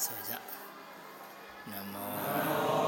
それじゃ。ナモ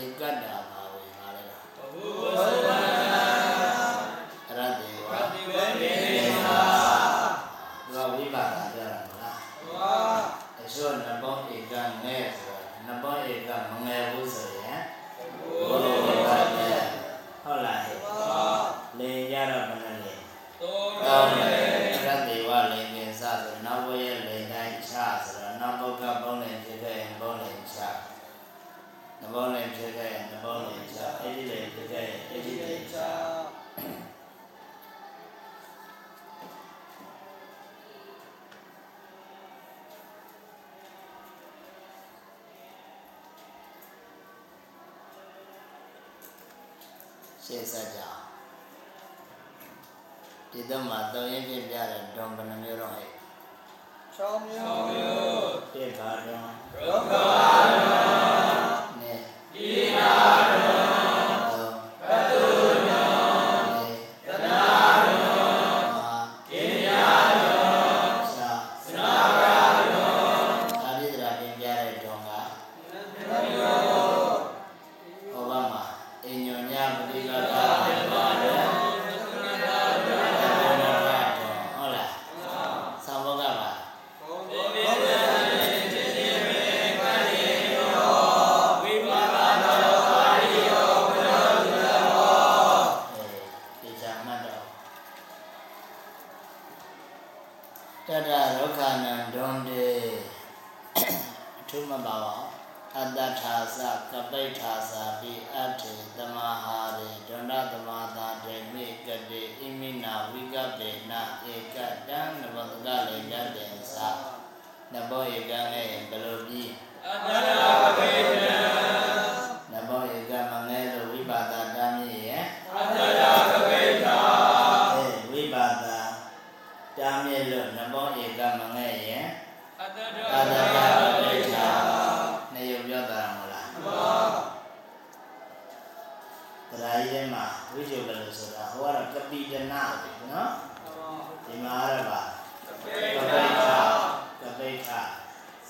ဧကတ္တာ esa ya.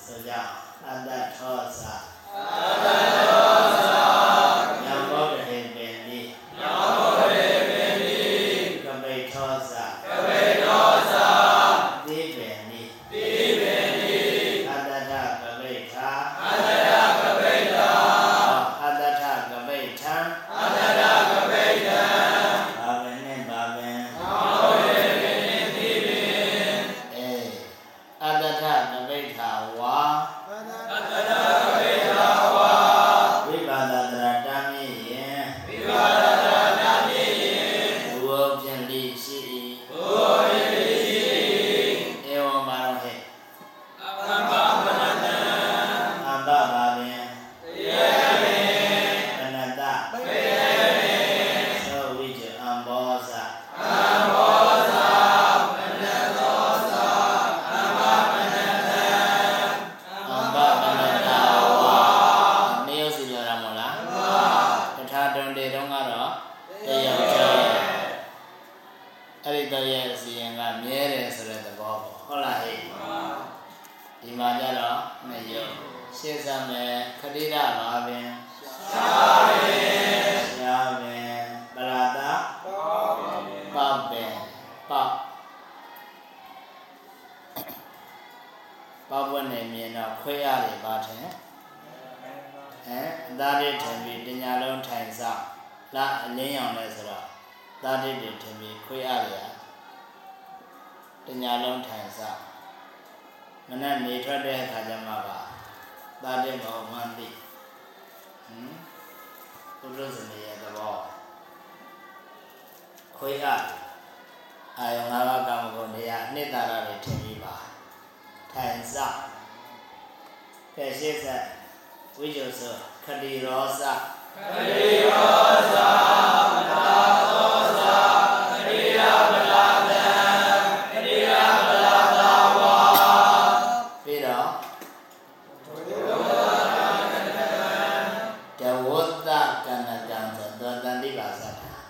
ဆိုကြအတ္တထောသအတ္တထောသ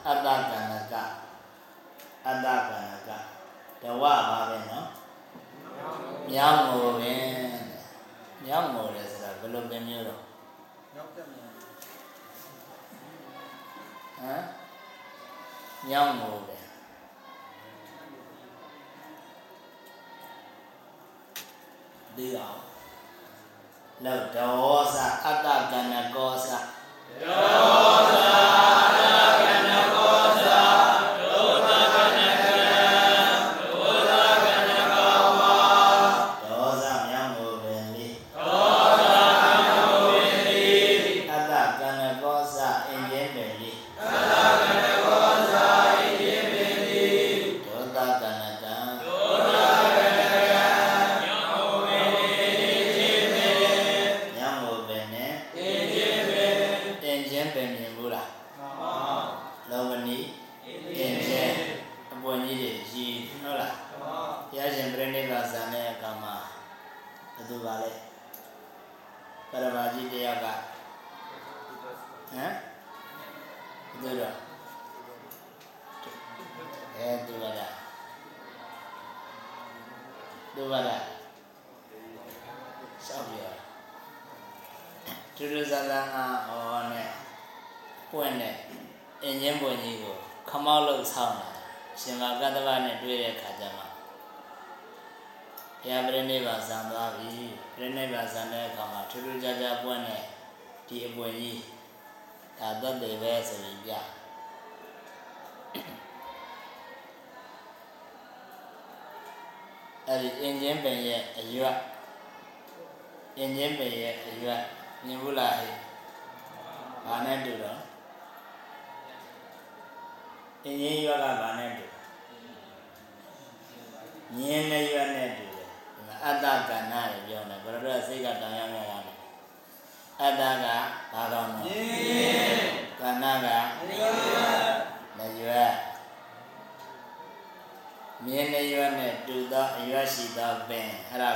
အတ္တကဏ္ဍကအတ္တကဏ္ဍကတဝပါပဲနော်မြောင်းငိုပဲမြောင်းငိုတယ်ဆိုတာဘယ်လိုပဲမျိုးတော့မြောင်းတက်မြောင်းဟမ်မြောင်းငိုပဲဒီအောင်လောက်ဒေါသအတ္တကဏ္ဍကောသဒေါသ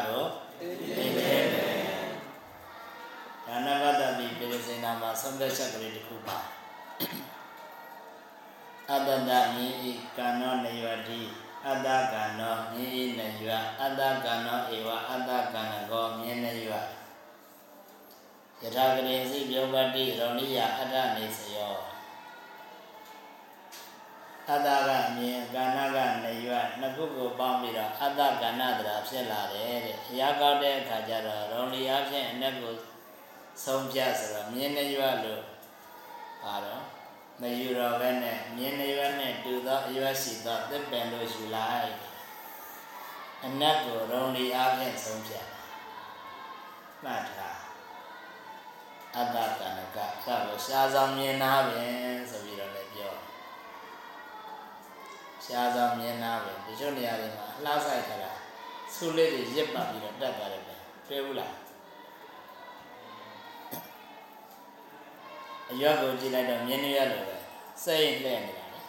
ကိုအင်းချင်းပင်ဒါနဘတ္တပိပိစိဏမှာဆုံးဖြတ်ချက်ကလေးတစ်ခုပါအတ္တတမြင်ဤကံနောနေယတိအတ္တကံနောမြင်ဤနေယအတ္တကံနောဧဝအတ္တကံနောမြင်နေယယထာကရေစိပြောပတိရောဏိယအတ္တနေစယော အတ္တကမြင်ကဏ္ဍကနေယနှစ်ခုကိုပေါင်းပြီးတော့အတ္တကဏ္ဍတရာဖြစ်လာတယ်တဲ့အရာကောက်တဲ့အခါကျတော့ရောဏိယဖြင့်အ내ကိုဆုံးဖြတ်ဆိုတော့မြင်းနေရွက်လို့ပါတော့မယူတော့ပဲနဲ့မြင်းနေရွက်နဲ့တူသောအရွက်ရှိသောသစ်ပင်တို့ယူလိုက်အနတ်ကိုရုံလီအားဖြင့်ဆုံးဖြတ်မှတ်ထားအတ္တကဏကစလို့ရှားဆောင်မြင်နာပင်ဆိုပြီး ရှားဆောင်မြင်နာပင်ဒီချို့နေရာတွေမှာအလှဆိုင်ခါတာဆူလေးတွေရစ်ပတ်ပြီးတော့တက်သွားတယ်ပဲတွေ့ဘူးလားအရွက်ကိုကြည့်လိုက်တော့မြင်းနေရလို့ပဲစိတ်လှည့်နေတာလေ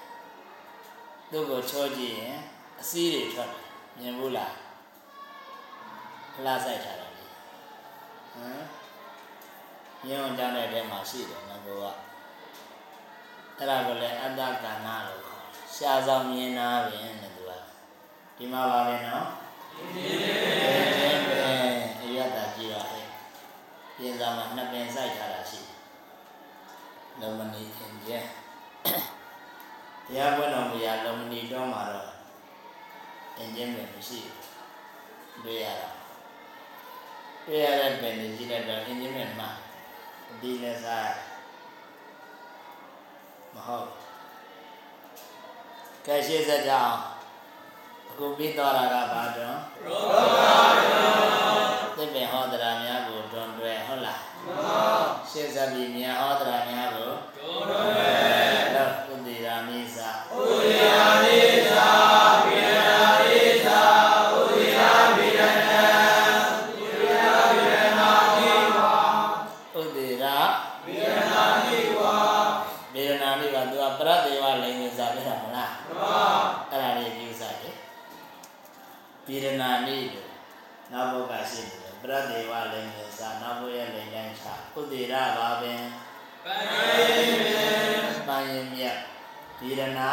သူ့ကိုချောကြည့်ရင်အစည်းတွေထွက်တယ်မြင်ဘူးလားလှဆိုင်ထားတာလေဟမ်မြင်းအောင်ကြောင်းတဲ့ထဲမှာရှိတယ်ငါကအဲ့ဒါကိုလည်းအတ္တကဏ္ဍလို့ခေါ် ရှားဆောင်မြင်နာပင်တဲ့သူကဒီမှာပါပဲနော်ဒီပဲအရတကြည့်ရဟဲ့ပြင်စာမှာနှစ်ပင်စိုက်ထားတာရှိတယ်လုံမဏီအင်ကျဲတရားပွဲတော်မူရာလုံမဏီတော်မှာတော့အင်ကျဲပဲမရှိဘူးတွေ့ရတာတွေ့ရတဲ့ပင်ကြီးတဲ့တော့အင်ကျဲပဲမှာဒီလက်စားမဟုတ် ကဲရှေ့ဆက်ကြအောင်အခုပြီးသွားတာကဘာတော့ရောပါဘူးသစ်ပင်ဟောတရားများကိုတွန်တွဲဟုတ်လားမှန်ပါရှေ့ဆက်ပြီးမြန်ဟောတရားများကိုတွန်တွဲလောက်ဥဒိရာမိသဥဒိရာမိသဗေဒနာမိသဥဒိရာဗေဒနာဥဒိရာဗေဒနာမိဝဥဒိရာဗေဒနာမိဝဗေဒနာမိဝသူကပရတေဝလိင်္ဗေဒနာမိလို့နောက်ဘုကရှိတယ်ပရတေဝလိင်္ဂစာနောက်ဘုရဲ့လိင်တိုင်းချဥဒိရာဘာပင်ပန်ရင်ပင်ပန်ရင်မြတ်ဗေဒနာ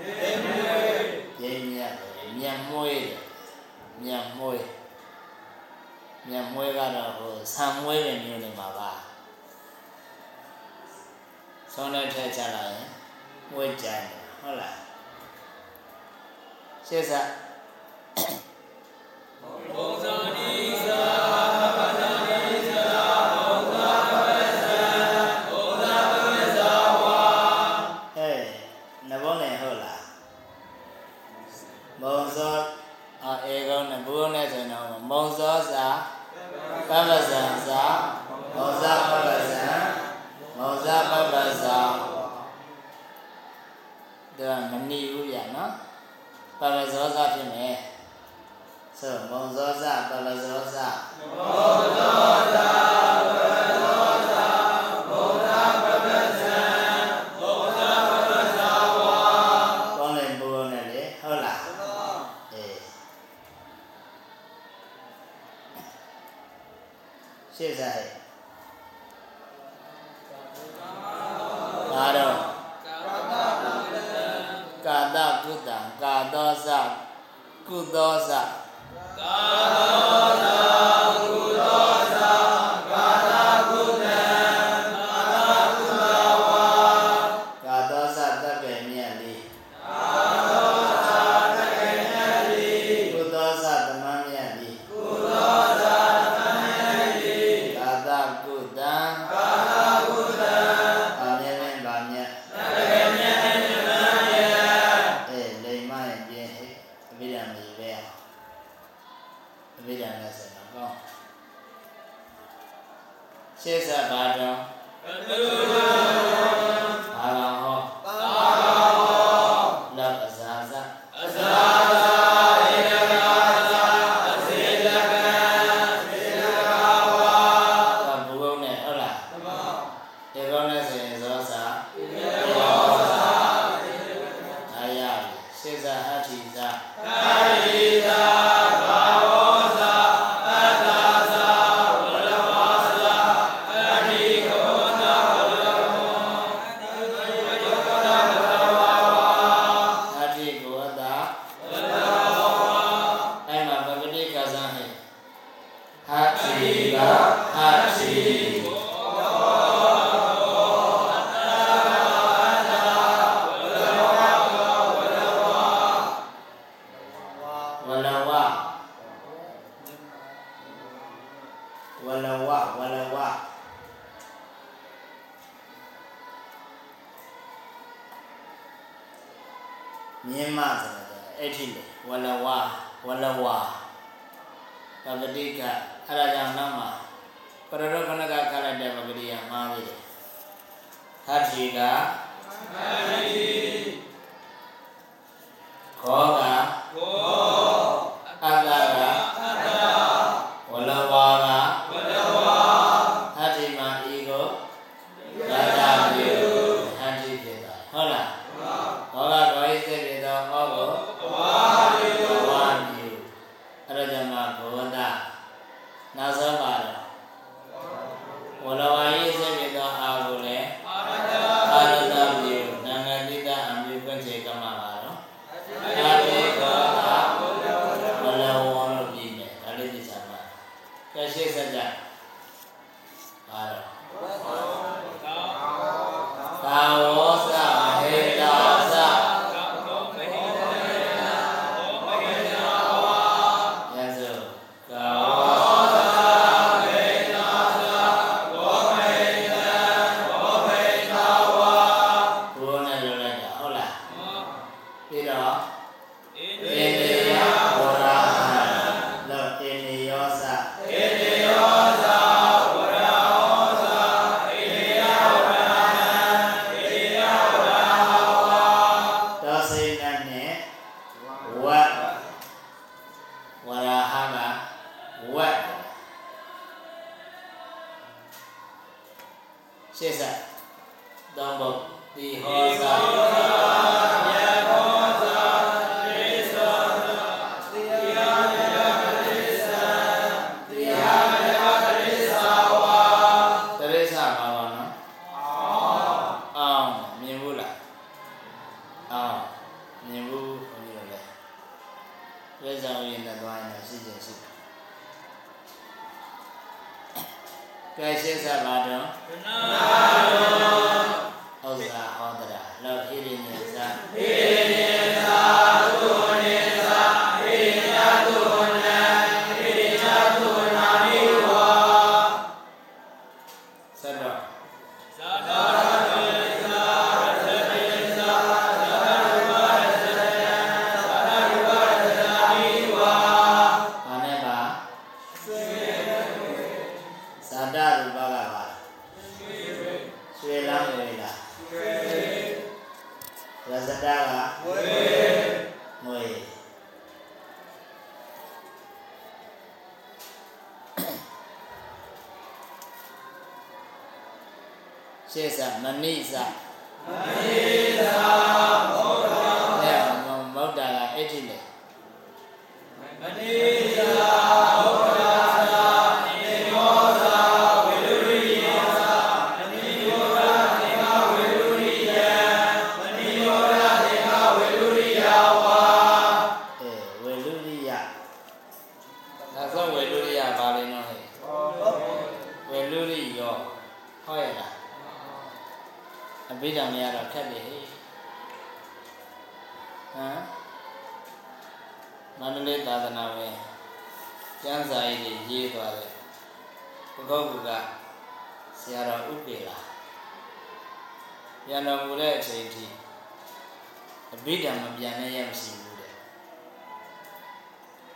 ရိမွေရိမြတ်မြတ်မွေးတယ်မြတ်မွေးမြတ်မွေးကတော့ဟိုဆံမွေးတဲ့မျိုးနေမှာပါဆုံးတဲ့ထက်ချလာရင်မွေးကြတယ်ဟုတ်လားရှေ့ဆက်ဘုံဇာနိသာဟဲ့နဘောနဲ့ဟုတ်လားမုံစော အေကောနဘောနဲ့ဆိုရင်တော့မုံစောစာပပဇံစာမုံစာပပဇံမုံစာပပဇံဒါမနီဘူးဗျာနော်ပပဇောစာဖြစ်မယ် ဆိုမုံစောစာပပဇောစာမုံစောစာပပဇောစာမုံစာပပဇံမုံစာပပဇာဝါကောင်းတယ်ဘုရားနဲ့လေဟုတ်လားအေးရှေ့စားဟဲ့ဘာတော့ကာတကုတံကာသောသကုသောသ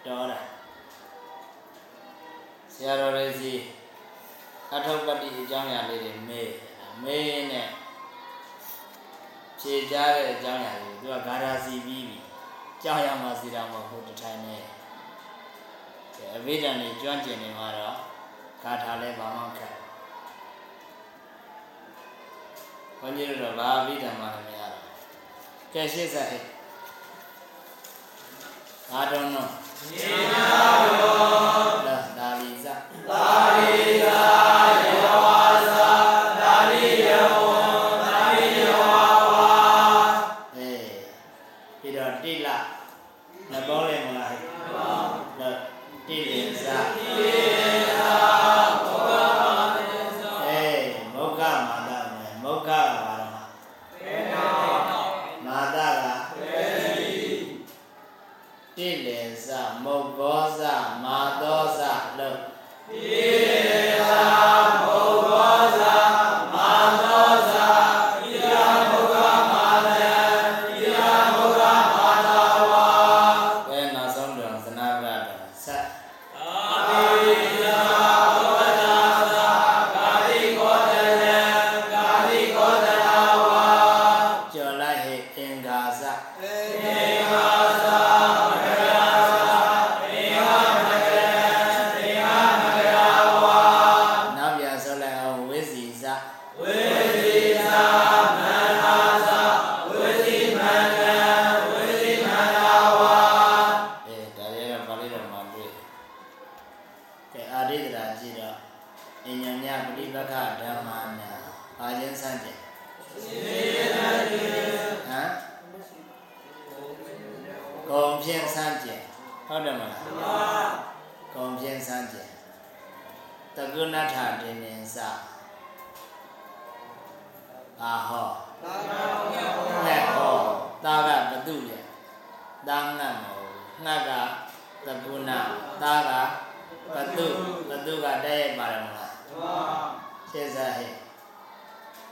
တော်တာဆရာတော်လေးစီအထောက်ပတိအကြောင်းအရာလေးတွေမေးမေးနဲ့ဖြေကြတဲ့အကြောင်းအရာလေးသူကဂါရာစီပြီးပြီကြာရမှာစီတာမဟုတ်တထိုင်နဲ့အဝိဒံတွေကျွမ်းကျင်နေမှာတော့ဂါထာလည်းဘာမှခက်ဘုန်းကြီးတို့တော့ဘာအဝိဒံမှလည်းမရတော့ကဲရှေ့ဆက်ဟဲ့ဂါတော်နော် Yeah.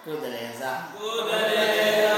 ကုသရေသာကုသရေ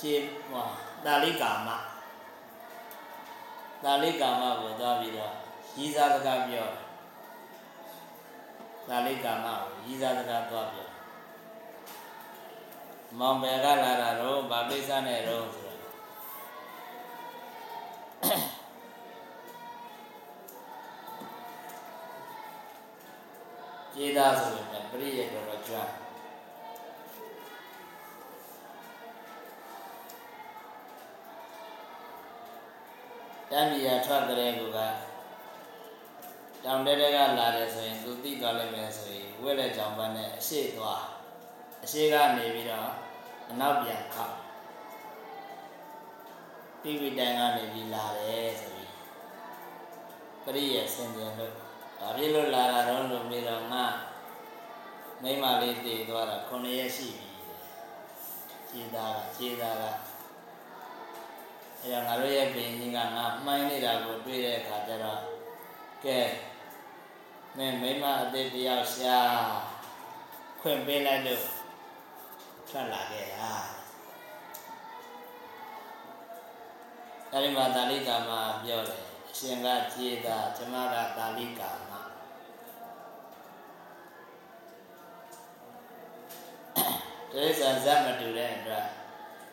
ကျေဟောတာလိကာမတာလိကာမကိုသွားပြီးတော့ရည်စားစကားပြောတာလိကာမကိုရည်စားစကားသွားပြောမောင်ဘယ်ကလာတာတော့ဗာပိစနဲ့တော့ဆိုတော့ကျေးသားဆိုရင်ပြည့်ရတော့ကြွား တမ်းပြည်ရထွက်ကြတဲ့ကူကတောင်တဲတဲကလာတယ်ဆိုရင်သူသိသွားလိမ့်မယ်ဆိုရင်ဝဲတဲ့ကြောင်ပန်းနဲ့အရှိသွားအရှိကနေပြီးတော့အနောက်ပြန်ခောက်တိဝိတန်ကနေပြီးလာတယ်ဆိုပြီးပရိယေစင်ကြယ်လို့ဒါဖြစ်လို့လာတာတော့လို့ပြီးတော့ငါမိမလေးတည်သွားတာ9ရက်ရှိပြီခြေသားကခြေသားက အဲဒါငါတို့ရဲ့ပင်ကြီးကငါမှိုင်းနေတာကိုတွေ့တဲ့အခါကျတော့ကဲမင်းမိမအသေးတယောက်ရှာခွင့်ပေးလိုက်လို့ထွက်လာခဲ့တာအဲဒီမှာတာလိကာမပြောတယ်အရှင်ကကြည်တာကျမကတာလိကာမတရိစ္ဆာန်ဇတ်မတူတဲ့အတွက်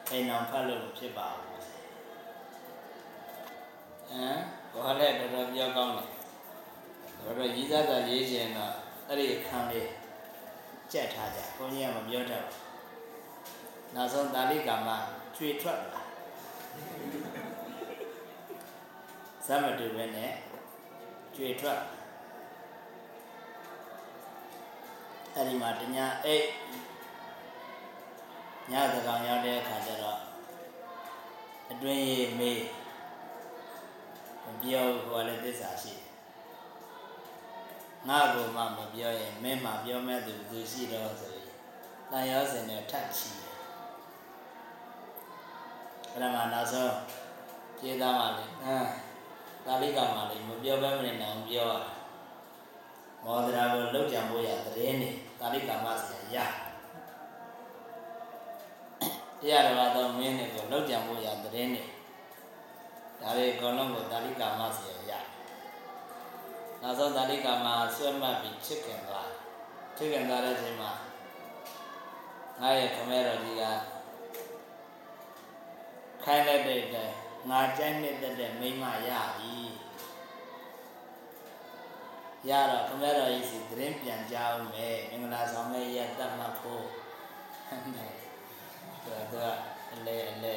အိမ်အောင်ဖတ်လို့မဖြစ်ပါဘူး ဟမ်ဘာလဲတော်တော်ပြောကောင်းတယ်တော်တော်ရည်စားတာရေးခြင်းတော့အဲ့ဒီအခန်းလေးကြက်ထားကြဘုန်းကြီးကမပြောတတ်ဘူးနောက်ဆုံးတာလိကာမကျွေထွက်လာဇတ်မတူပဲနဲ့ကျွေထွက်အဲ့ဒီမှာတညာအိတ်ညသကောင်ရောက်တဲ့အခါကျတော့အတွင်းရေးမေး မပြောဘူးဟိုလည်းသစ္စာရှိတယ်ငါ့ကိုမှမပြောရင်မင်းမှပြောမဲ့သူသူရှိတော့ဆိုရင်တန်ရောစင်နဲ့ထပ်ချီတယ်အဲ့ဒါမှနောက်ဆုံးကျေးသားမှလေဟမ်သာလိကမှလေမပြောဘဲမနေနိုင်ပြောရမောဒရာကိုလောက်ကြံဖို့ရတဲ့နေသာလိကမှဆရာရတရားတော်သောမင်းတွေကိုလောက်ကြံဖို့ရတဲ့နေ ဒါတွေအကုန်လုံးကိုတာလိကာမဆရာရနောက်ဆုံးတာလိကာမဆွဲမှတ်ပြီးချစ်ခင်သွားချစ်ခင်သွားတဲ့အချိန်မှာငါရဲ့ခမဲတော်ကြီးကခိုင်းလိုက်တဲ့တိုင်ငါကြိုက်နေတဲ့မိမရပြီရတော့ခမဲတော်ကြီးစီသတင်းပြန်ကြအောင်မယ်မင်္ဂလာဆောင်မဲ့ရတတ်မှတ်ဖို့ဟဲ့ဒါကအလဲအလဲ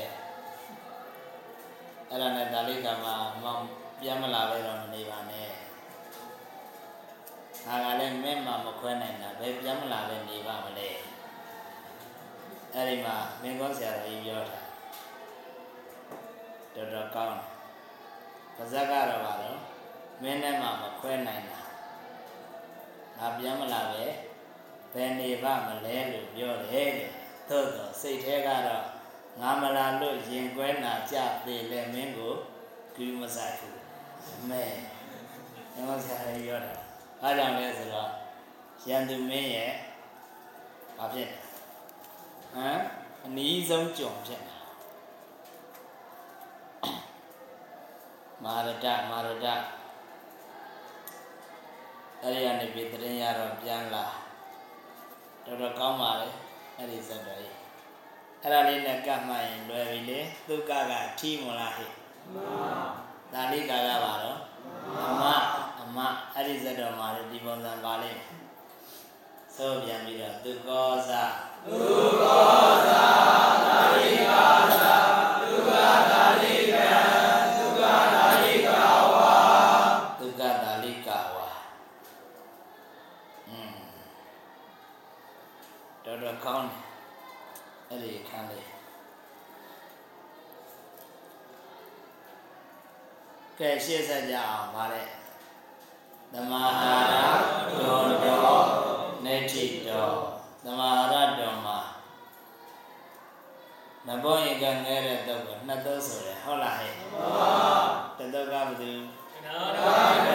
အဲ့ဒါနဲ့ဒါလေးကမှမောင်ပြန်မလာပဲတော့မနေပါနဲ့ငါကလည်းမင်းမှမခွဲနိုင်တာဘယ်ပြန်မလာပဲနေပါမလဲအဲ့ဒီမှာမင်းကောဆရာတော်ကြီးပြောတာတော်တော်ကောင်းတယ်ပါဇက်ကတော့ပါတော့မင်းနဲ့မှမခွဲနိုင်တာငါပြန်မလာပဲဘယ်နေပါမလဲလို့ပြောတယ်တဲ့သို့တော့စိတ်ထဲကတော့ ငါမလာလို့ရင်ကွဲနာကြသေးလဲမင်းကိုကူးမဆိုင်ဘူးအမေငါဆရာကြီးပြောတာအားကြောင့်လဲဆိုတော့ရန်သူမင်းရဲ့ဘာဖြစ်ဟမ်အနည်းဆုံးကြုံဖြစ်တာမာရဒမာရဒအဲ့ဒီကနေပြီးတရင်ရတော့ပြန်လာတော်တော်ကောင်းပါလေအဲ့ဒီစက်တော်ကြီး အဲ့ဒါလေးနဲ့ကတ်မှရင်လွယ်ပြီလေသုကကထီးမလားဟဲ့မှန်ဒါလေးကကပါတော့အမအမအဲ့ဒီစက်တော်မှာဒီပုံစံပါလိမ့်ဆိုပြန်ပြီးတော့သူကောဇသူကောဇသာရိကာသသူကသာရိကံသူကသာရိကဝါသူကသာရိကဝါอืมတော်တော်ကောင်းတယ် အဲ့ဒီခန်းလေးကဲရှေ့ဆက်ကြအောင်ဗါတဲ့သမာဟာရဒွန်တော်နေတိတော်သမာဟာရတော်မှာနဘောရင်ကငဲတဲ့တော့ကိုနှစ်သုံးဆိုတယ်ဟုတ်လားဟဲ့မှန်ပါတတော့ကဘာသူနောက်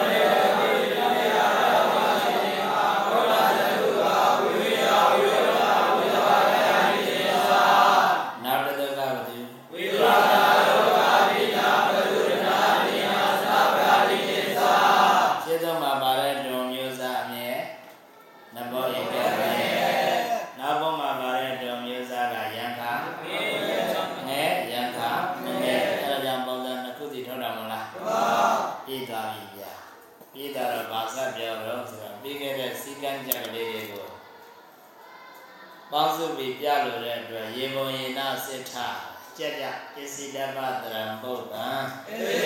စစ်ထကြက်ကြပစ္စည်းတပ္ပတရံပုဒ္ဒံ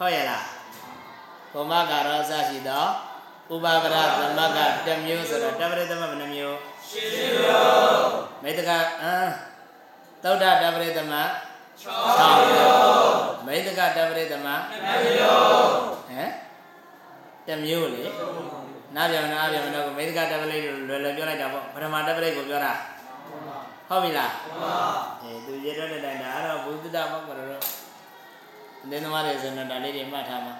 ဟုတ်ရဲ့လားဘုမကရောစရှိသောဥပါပရသမကတစ်မျိုးဆိုတော့တပရိသမဘယ်နှမျိုးရှင်းမျိုးမေတ္တကအံသုဒ္ဓတပရိသမ6မျိုးမေတ္တကတပရိသမ2မျိုးဟမ်တစ်မျိုးလေနားပြောင်နားပြောင်တော့မေတ္တကတပရိလွယ်လွယ်ပြောလိုက်တာပေါ့ပထမတပရိကိုပြောတာဟုတ်ပြီလားဟုတ်ပါဘူးအဲသူရေတော့တဲ့တိုင်းဒါအဲ့တော့ဘုဒ္ဓတာပေါ့ကတော့ လင်းသမားတွေဆိုတော့ဒါလေးတွေမှတ်ထားမှာ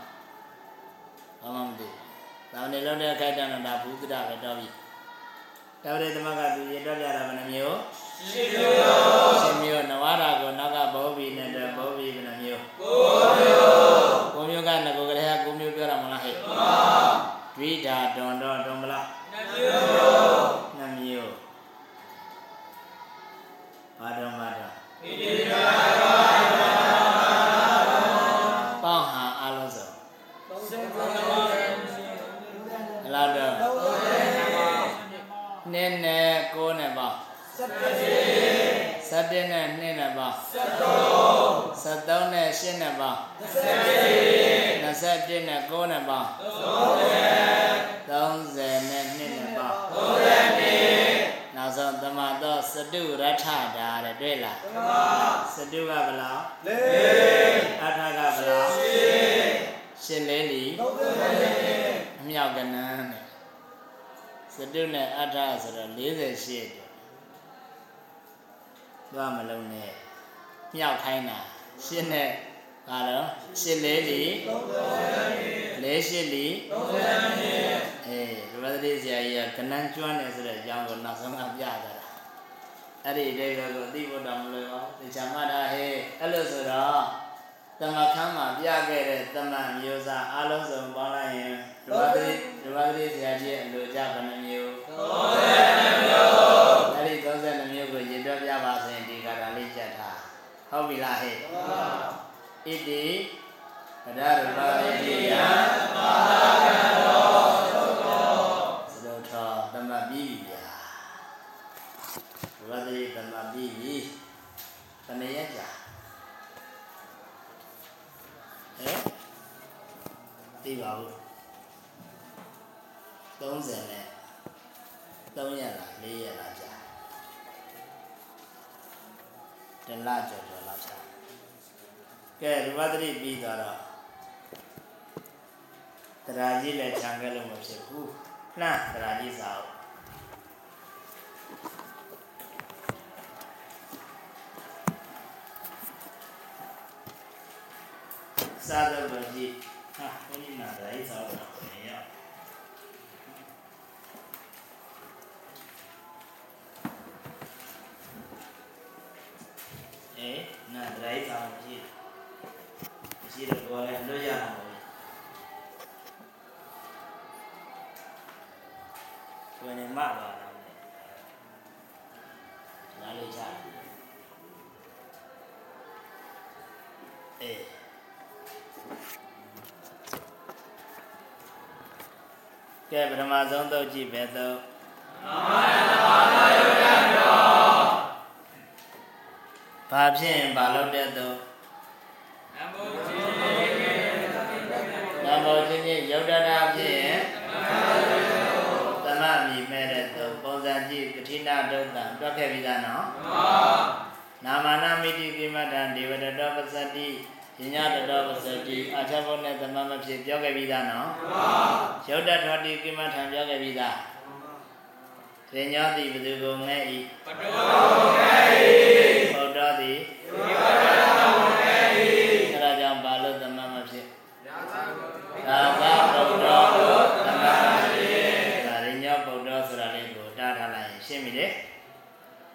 ဘာမှမသိဘူးဒါနဲ့လောက်တဲ့ခိုက်တန်တော့ဒါဘုဒ္ဓပဲတော့ပြီတော်တဲ့သမကသူရေတော့ပြတာဘယ်နှမျိုးရှင်မျိုးရှင်မျိုးနဝရကိုနောက်ကဘောဘီနဲ့တော့ဘောဘီဘယ်နှမျိုးကိုမျိုးကိုမျိုးကငကိုကလေးကကိုမျိုးပြောတာမလားဟဲ့မှန်ဒွိဓာတွန်တော့တွန်မလားနှမျိုးနှမျိုးဘာတော့မှာတော့ ပါ30 30နဲ့နှစ်နဲ့ပါ32နောက်ဆုံးသမတော်စတုရထတာတဲ့တွေ့လားသမစတုကဘလား4အထကဘလား6ရှင်လဲလီ34အမြောက်ကနန်းတဲ့စတုနဲ့အထဆိုတော့48တဲ့သွားမလုံးနဲ့မြောက်ခိုင်းတာရှင်းတဲ့ ဘာလို့ရှင်းလေးလီလေးရှင်းလီအေးဒီဘက်တည်းဆရာကြီးကကနန်းကျွမ်းတယ်ဆိုတဲ့အကြောင်းကိုနောက်ဆုံးကပြတာအဲ့ဒီအိဗယ်ကိုသိဖို့တောင်မလွယ်ပါဘူး။ဒီချာမတာဟဲ့အဲ့လိုဆိုတော့တမခန်းမှာပြခဲ့တဲ့တမန်မျိုးစားအလုံးစုံပေါင်းလိုက်ရင်ဒီဘက်တည်းဒီဘက်တည်းဆရာကြီးရဲ့အလိုကြဘယ်နှမျိုး32မျိုးအဲ့ဒီ32မျိုးကိုရေတွက်ပြပါဆိုရင်ဒီကတာလေးကြက်ထားဟုတ်ပြီလားဟဲ့ ဣတိပဒရူပတိတိယမာကံတော်သုတ်တော်သလိုထောတမပြီးပြီဗျာဒီဘက်တည်းတမပြီးပြီတမရက်ကြာဟဲ့သိပါဘူး30နဲ့3ရက်လား4ရက်လားကြာတလကျော်ကျော်လောက်ကြာ ကဲရူပသတိပြီးသွားတော့တရားကြီးလည်းခြံခဲ့လို့မဖြစ်ဘူးနှံ့တရားကြီးစာအုပ်စာတော့ဘယ်ကြီးဟာဘုန်းကြီးနာတရားကြီးစာအုပ်တော့နေရအေးနာဒရိုက်ဆောင်ရှိတယ်ရှိတော့ ကိုယ်လည်းလွတ်ရမှာပဲကိုယ်နဲ့မပါတော့လေနားလေးချအေးကဲပထမဆုံးတော့ကြည့်ပဲတော့ဘာဖြစ်ရင်ဘာလုပ်တဲ့တော့ နာဒုက္ခတွက်ခဲ့ပြီးသားနော်နာမနာမိတိကိမတံဒေဝတတောပစ္စတိညညတတောပစ္စတိအာချဘုံနဲ့သမမဖြစ်ပြောခဲ့ပြီးသားနော်ယုတ်တထောတိကိမထံပြောခဲ့ပြီးသားရညောတိဘသူကိုငဲ့ဤပတောငဲ့ဘုဒ္ဓသည်ဒီဝတ္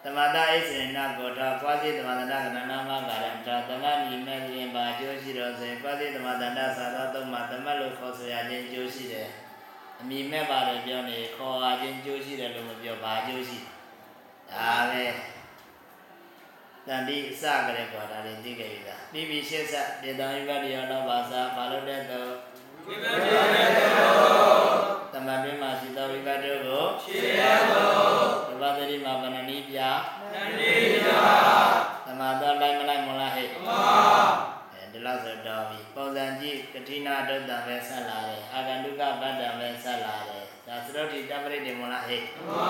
သမတာအိစေနကောတာကွာစီသမန္တနာကနနာမကာရံတာသမဏိမဲ့ရင်ပါအကျိုးရှိတော်စေကွာစီသမန္တနာသာသာသုံးမှာသမတ်လို့ခေါ်ဆိုရခြင်းအကျိုးရှိတယ်အမိမဲ့ပါတယ်ပြောနေခေါ်ရခြင်းအကျိုးရှိတယ်လို့မပြောဘာအကျိုးရှိဒါပဲတန်တိအစကလေးကွာဒါလေးသိခဲ့ပြီလားပြီးပြီရှေ့ဆက်ဒေသံယုဂတိယောလောဘာသာဘာလို့တဲ့တော့ဝိပဿနာတမန်တွင်မှာရှိသောဝိပတ်တို့ကိုခြေရသော ဆိုတော့ပြီပုံစံကြည့်ကတိနာဒုတ်တံပဲဆက်လာတယ်အာဂန္တုကဗတ္တံပဲဆက်လာတယ်ဒါသရုတ်တိတပရိတေမလားဟဲ့မာ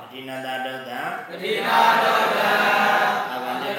ကတိနာတာဒုတ်တံပတိနာတောတံအာဂန္တု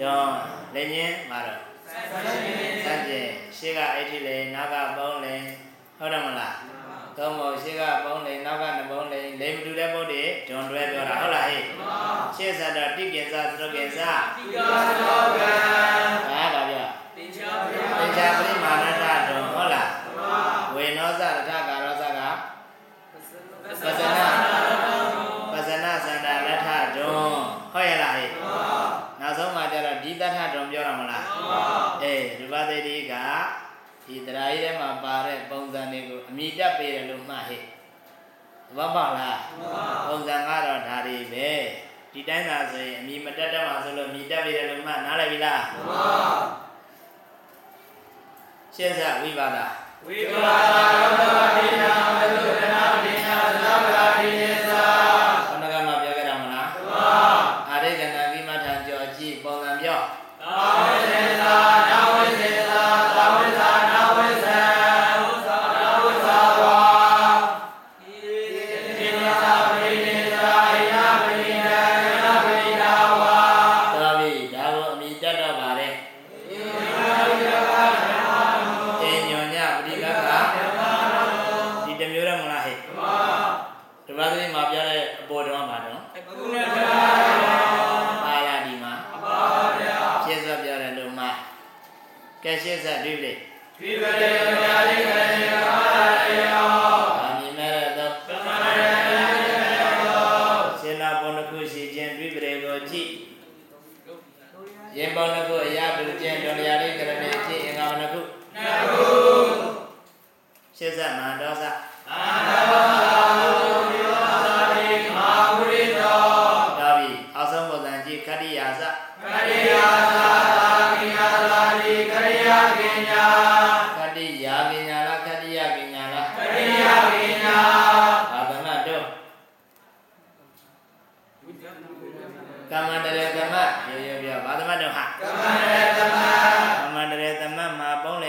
တွန်းလက်ညင်းမှာတော့ဆန့်ကျင်ရှေ့ကအဲ့ဒီလေနောက်ကပုံးလေဟုတ်တယ်မလားသုံးပုံရှေ့ကပုံးလေနောက်ကနှပုံးလေလေမတူတဲ့ပုံတွေဒွန်တွဲပြောတာဟုတ်လားဟဲ့ရှေ့စတာတိကင်စသရုပ်ကင်စတိကောသောကံဟာပါဗျတင်ချာပရိမာဏတဒွန်ဟုတ်လားဝေနောစတထ လေးထဲမှာပါတဲ့ပုံစံတွေကိုအမိတက်ပေးတယ်လို့မှတ်ဟဲ့သဘောပေါက်လားပုံစံကတော့ဒါတွေပဲဒီတိုင်းသာဆိုရင်အမိမတက်တတ်ပါဆိုလို့မိတက်ပေးတယ်လို့မှတ်နားလည်ပြီလားမှန်ရှင်းစဝိပါဒဝိပါဒရောတဝိနာ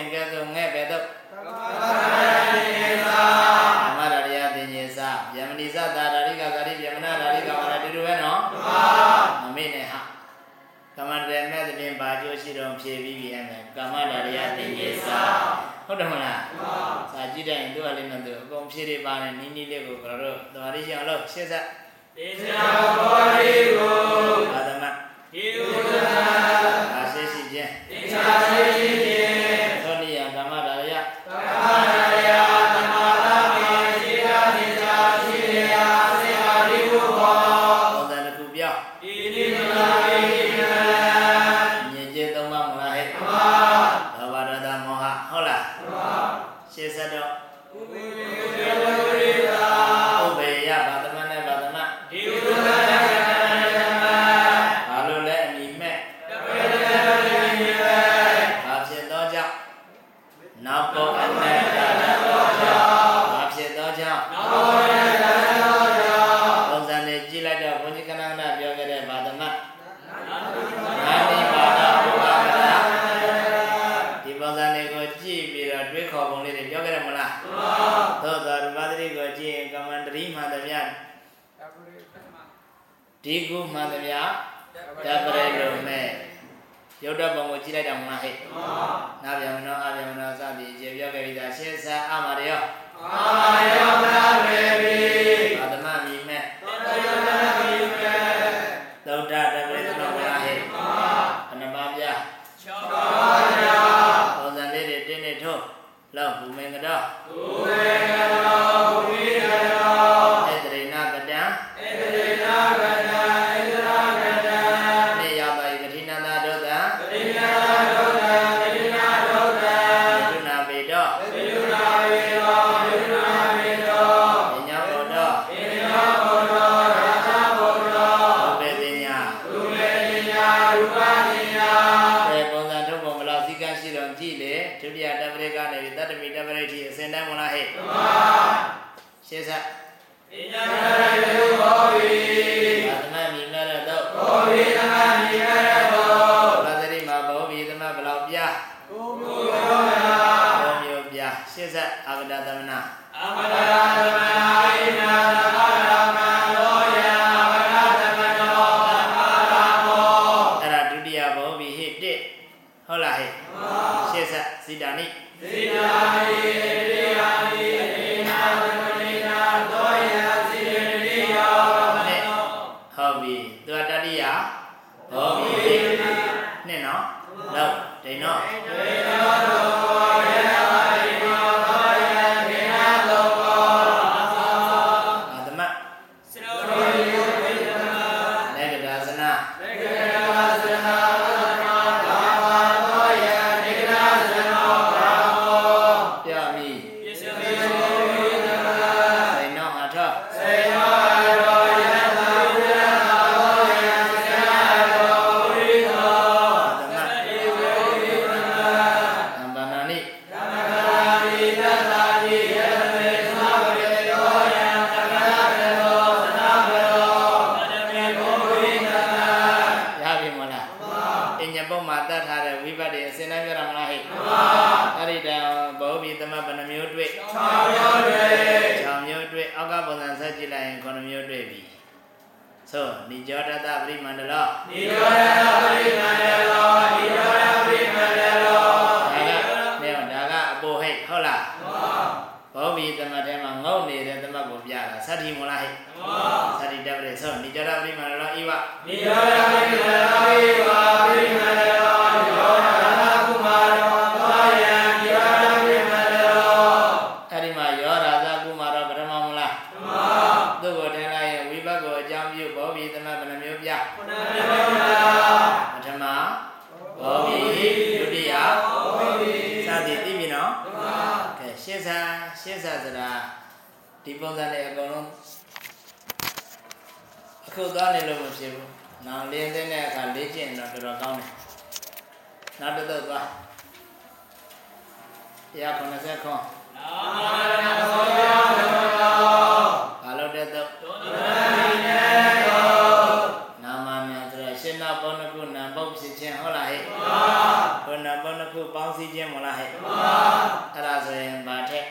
တိကသုငဲ့ပေတုသမဏေသာသမဏရယပင်ညေသာယမနိသသာဓာရိကဂရိယမနာဓာရိကဝရတူတူပဲနော်မမေ့နဲ့ဟာကမ္မတရမဲ့တဲ့ပြင်ပါကျိုးရှိတော်ဖြေပြီးပြန်မယ်ကမ္မတရယပင်ညေသာဟုတ်တယ်မလားစာကြည့်တိုင်းတို့ကလည်းနော်သူအကုန်ဖြေတွေပါနေနီးနီးလေးကိုကျွန်တော်တို့သမာဓိရှိအောင်လို့ရှင်းဆက်တေဇာဘောရိကို လုပ်သွား190ခွန်နာမရသောဘုရားဓမ္မတော်ဘာလို့တဲ့တော့ဒုနမီနဲ့တော့နာမမြန်ဆိုတော့ရှင်နာပေါင်းတစ်ခုနာပေါင်းဖြစ်ခြင်းဟုတ်လားဟဲ့ဘုရားဘုနာပေါင်းတစ်ခုပေါင်းစည်းခြင်းမဟုတ်လားဟဲ့ဘုရားအဲ့ဒါဆိုရင်ဗာထက်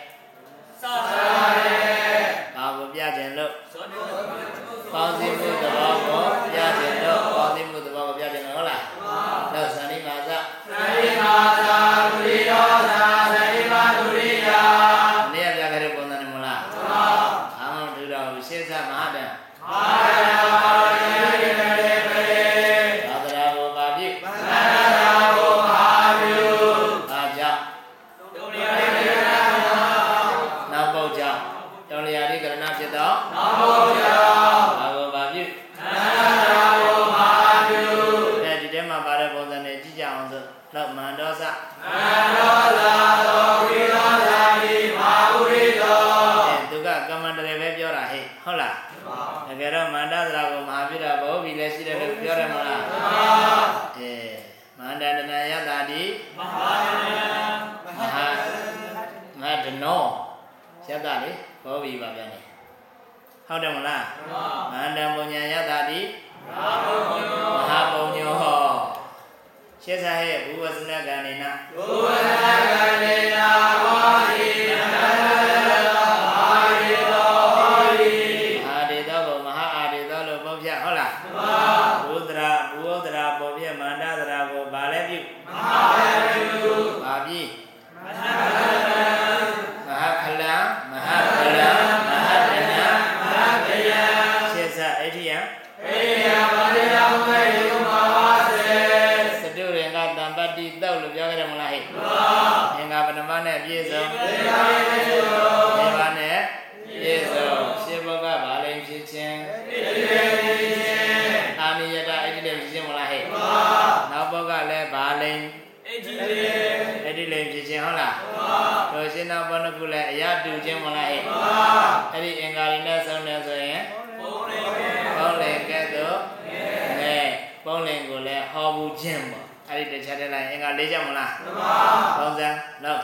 ကျင့်ပေါ့အဲ့ဒီတရားထဲလိုက်အင်္ဂါ၄ချက်မလားမှန်ပါသုံးစမ်းနော်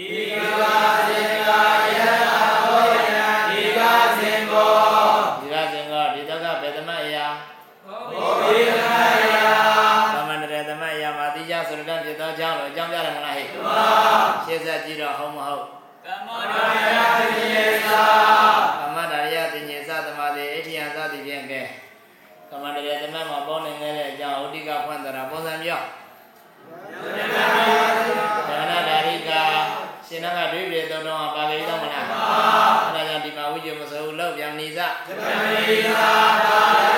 ဤကလာစေကယလာဘောယနာဒီကစင်ဘောဒီကစင်ဘောဒီတော့ကဘယ်သမတ်အရာဘောဘိသမတ်အရာသမန္တရသမတ်အရာမာတိယဆိုတဲ့ပြသောကြောင့်လို့အကြောင်းပြရမလားဟဲ့မှန်ပါရှင်းဆက်ကြည့်တော့ဟုတ်မ ဆိုတာပုံစံပြောဒါနဒါရိကာရှင်နာကတွေးပြေသုံးတော့ပါလေတော့မလားအဲ့ဒါကြောင့်ဒီမှာဝိဇ္ဇမစိုးလို့ပြန်နေစသမေသာသာ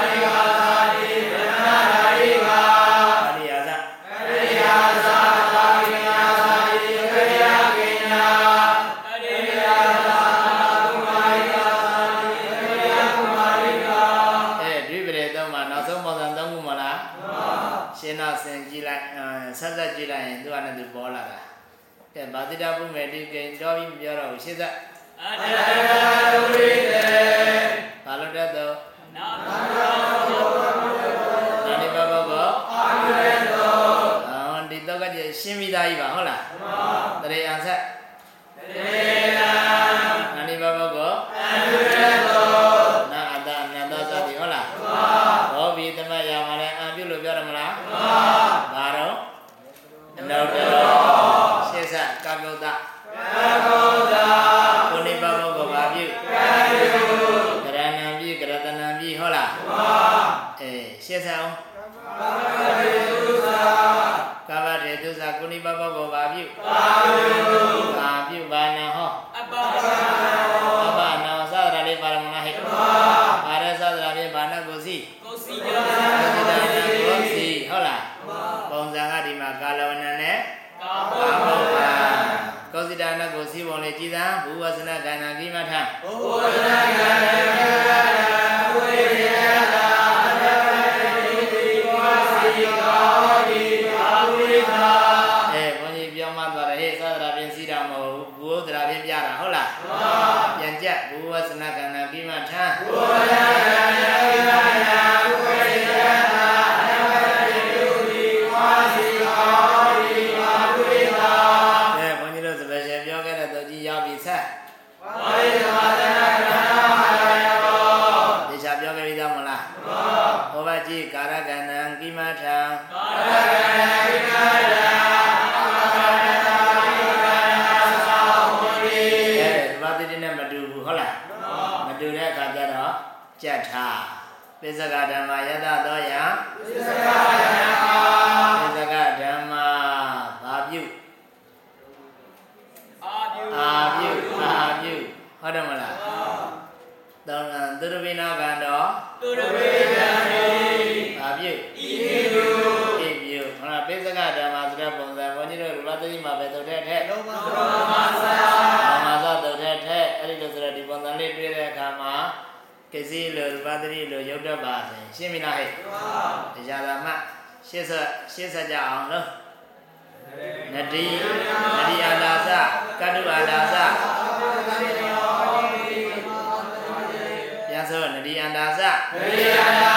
ကဲဗာတိတာပုမေတိကိန်တော်ပြီးမပြောတော့ဘူးရှေ့သက်အတ္တဝိတေဘာလို့တတ်တော့နာမနာနိဘဘဘောအာမေတောဟောဒီတော့ကကြည့်ရှင်းပြီးသားကြီးပါဟုတ်လားမှန်ပါတရေအောင်ဆက်တရေလာ ပပုဂ္ဂိုလ်ပါပြုပါပြုပါပြုပါနဟောအပပနာဟောအပနာသာရလေးပါရမနာဟိတမပါရသာရလေးဘာနာကိုစီကိုစီပါကိုစီဟုတ်လားပုံစံကဒီမှာကာလဝဏနဲ့ကာဘုဗာကောစီတာနကိုစီပုံလေးကြည်သာဘူဝဇနကန္နာကိမထဘူဝဇနကန္နာ জায়গায় ကစီလိုရူပသတိလိုရုပ်တော့ပါဆိုရင်ရှင်းပြီလားဟဲ့တရားဓမ္မရှင်းဆက်ရှင်းဆက်ကြအောင်လို့နတိနတိအာလာစကတုအာလာစပြန်ဆိုနတိအာလာစနတိအာလာ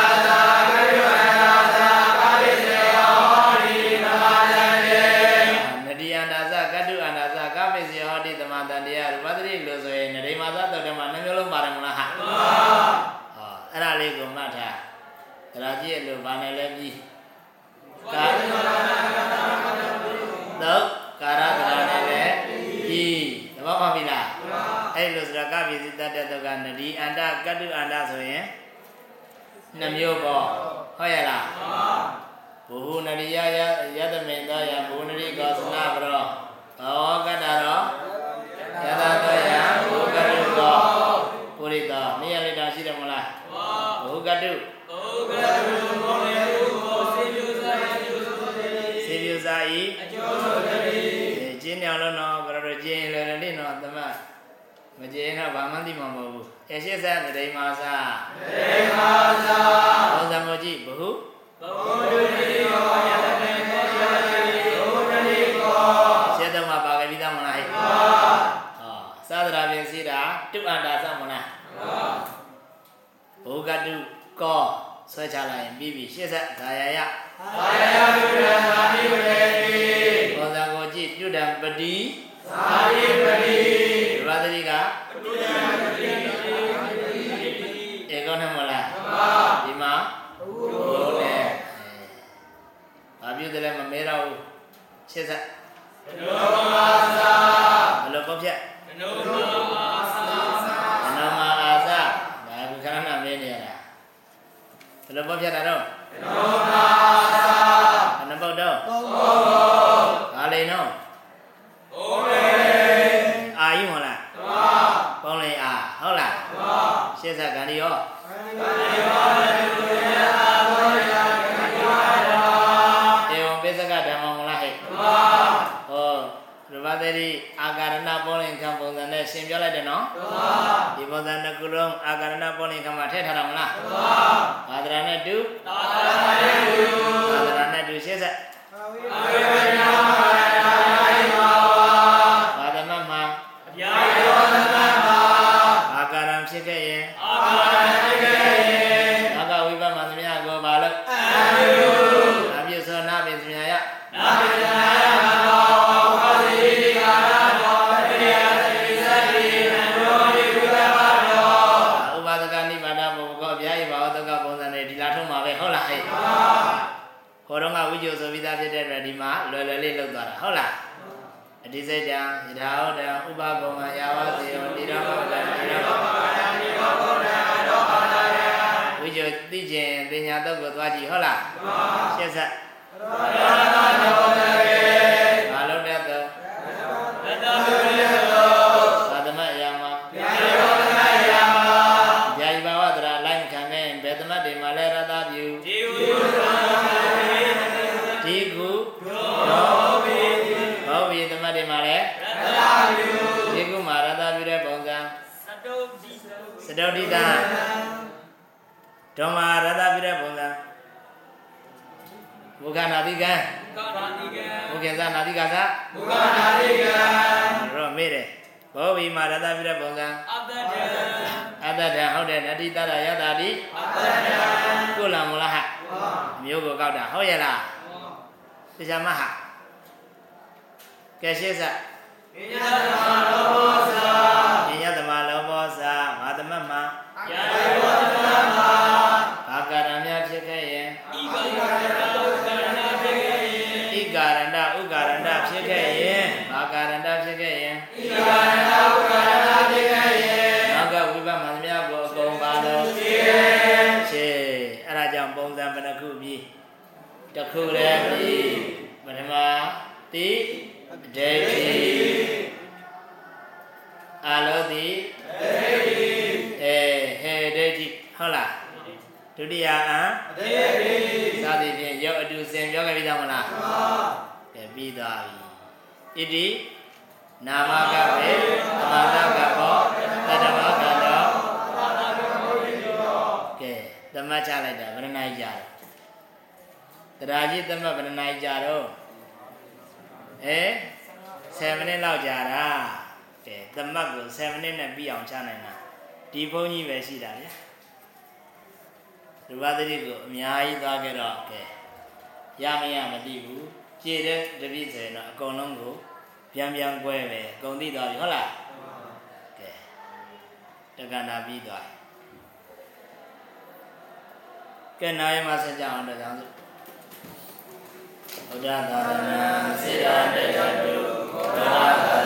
ကနဒီအန္တကတုအန္တဆိုရင်နှမျိုးပေါ့ဟုတ်ရဲ့လားဘုဟုနရိယယယတမေသောယဘုနရိကောသနာပရောဩကတ္တရောယတသောယဘုကတုကောပုရိသောနေရာလေးတာရှိတယ်မလားဘုကတုစေ တော့ဘာမှသိမှာမဟုတ်ဘူးအရှိစံတရိမာစာတရိမာစာဘုဇမောကြည့်ဘဟုရှင်းတော့မှာပါခဲ့ပြီးသားမလားဟဲ့ဟောသာသရာပြင်စီတာတုအန္တာသမလားဘုကတုကောဆွဲချလိုက်ရင်ပြီးပြီရှင်းဆက်ဒါယယဘောဇံကိုကြည့်ပြုတံပတိသာရိပတိဘာသတိကဧကောနဲ့မလားဒီမှာဟုတ်တယ် ဘာပြုတယ်လဲမမဲတော့ဘူးရှင်းဆက်ဘယ်လိုပေါ့ဖြတ်အနုမာအာသဒါကခဏနာမင်းနေရတာဘယ်လိုပေါ့ဖြတ်တာတော့အနုမာအာသအနပုတ်တော့ဘာလိန်တော့အာယုမလားပေါင်းလိန်အာဟုတ်လားရှင်းဆက်ဂန္ဒီရော ရူပသတိအာကာရဏပေါလိန်ခံပုံစံနဲ့ရှင်းပြလိုက်တယ်နော်ဒီပုံစံတစ်ခုလုံးအာကာရဏပေါလိန်ခံမှာထည့်ထားတာမလားဘာဒရာနဲ့တူဘာဒရာနဲ့တူရှင်းဆက်ဘာ လွယ်လွယ်လေးလောက်သွားတာဟုတ်လားအတိစိတ်တံယထာဟုတ်တံဥပကုံမယာဝစေယောတိရမောတံတိရမောဝိကျုသိခြင်းပညာတော့ကိုသွားကြည့်ဟုတ်လားရှင်းဆက်ဘာလို့လဲတော့သာ ဘီသမတ်တွေမှာလဲဒီကုမှာရတပြုတဲ့ပုံစံစတုဒ္ဓိတဓမ္မာရတပြုတဲ့ပုံစံဘုခနာတိကံဘုခေသနာတိကသရောမေးတယ်ဘောဘီမှာရတပြုတဲ့ပုံစံအတ္တတံဟုတ်တယ်နတိတရယတာတိကုလံမလားဟမျိုးကိုကောက်တာဟုတ်ရဲ့လားတရားမဟာ ကဲရှင်းစပညာသမလောဘောစာပညာသမလောဘောစာငါသမတ်မှာဘာကာရမြဖြစ်ခဲ့ရင်ဣကာရဏဥကာရဏဖြစ်ခဲ့ရင်ဘာကာရဏဖြစ်ခဲ့ရင်နောက်ကဝိပဿနာမြတ်ကိုအကုန်ပါလို့ရှင်းရှင်းအဲ့ဒါကြောင့်ပုံစံဘယ်နှခုပြီးတစ်ခုလည်းပြီးပထမတိ ဒိဋ္ဌိအာလောတိဒိဋ္ဌိအဲဟေဒိဋ္ဌိဟုတ်လားဒုတိယအံဒိဋ္ဌိသာသည်ဖြင့်ရုပ်အတူစင်ပြောခဲ့ပြီးသားမလားမှန်ပါကဲပြီးသွားပြီဣတိနာမကပဲသမာတကဘောတတမကတောကဲသမတ်ချလိုက်တာဗရဏိကြာတယ်တရားကြီးသမတ်ဗရဏိကြာတော့အဲ 7မိနစ်လောက်ကြာတာကဲသမတ်ကို7မိနစ်နဲ့ပြီးအောင်ချနိုင်တာဒီဘုန်းကြီးပဲရှိတာဗျာရူပသတိကိုအများကြီးသွားကြတော့ကဲရမရမသိဘူးကြည်တဲ့တပိဆိုရင်တော့အကုန်လုံးကိုပြန်ပြန်꿰ပဲအကုန်သိသွားပြီဟုတ်လားကဲတက္ကနာပြီးသွားကဲနာယမဆက်ကြအောင်တော့ကြောင်းစုဘုရားသာသနာ Amen.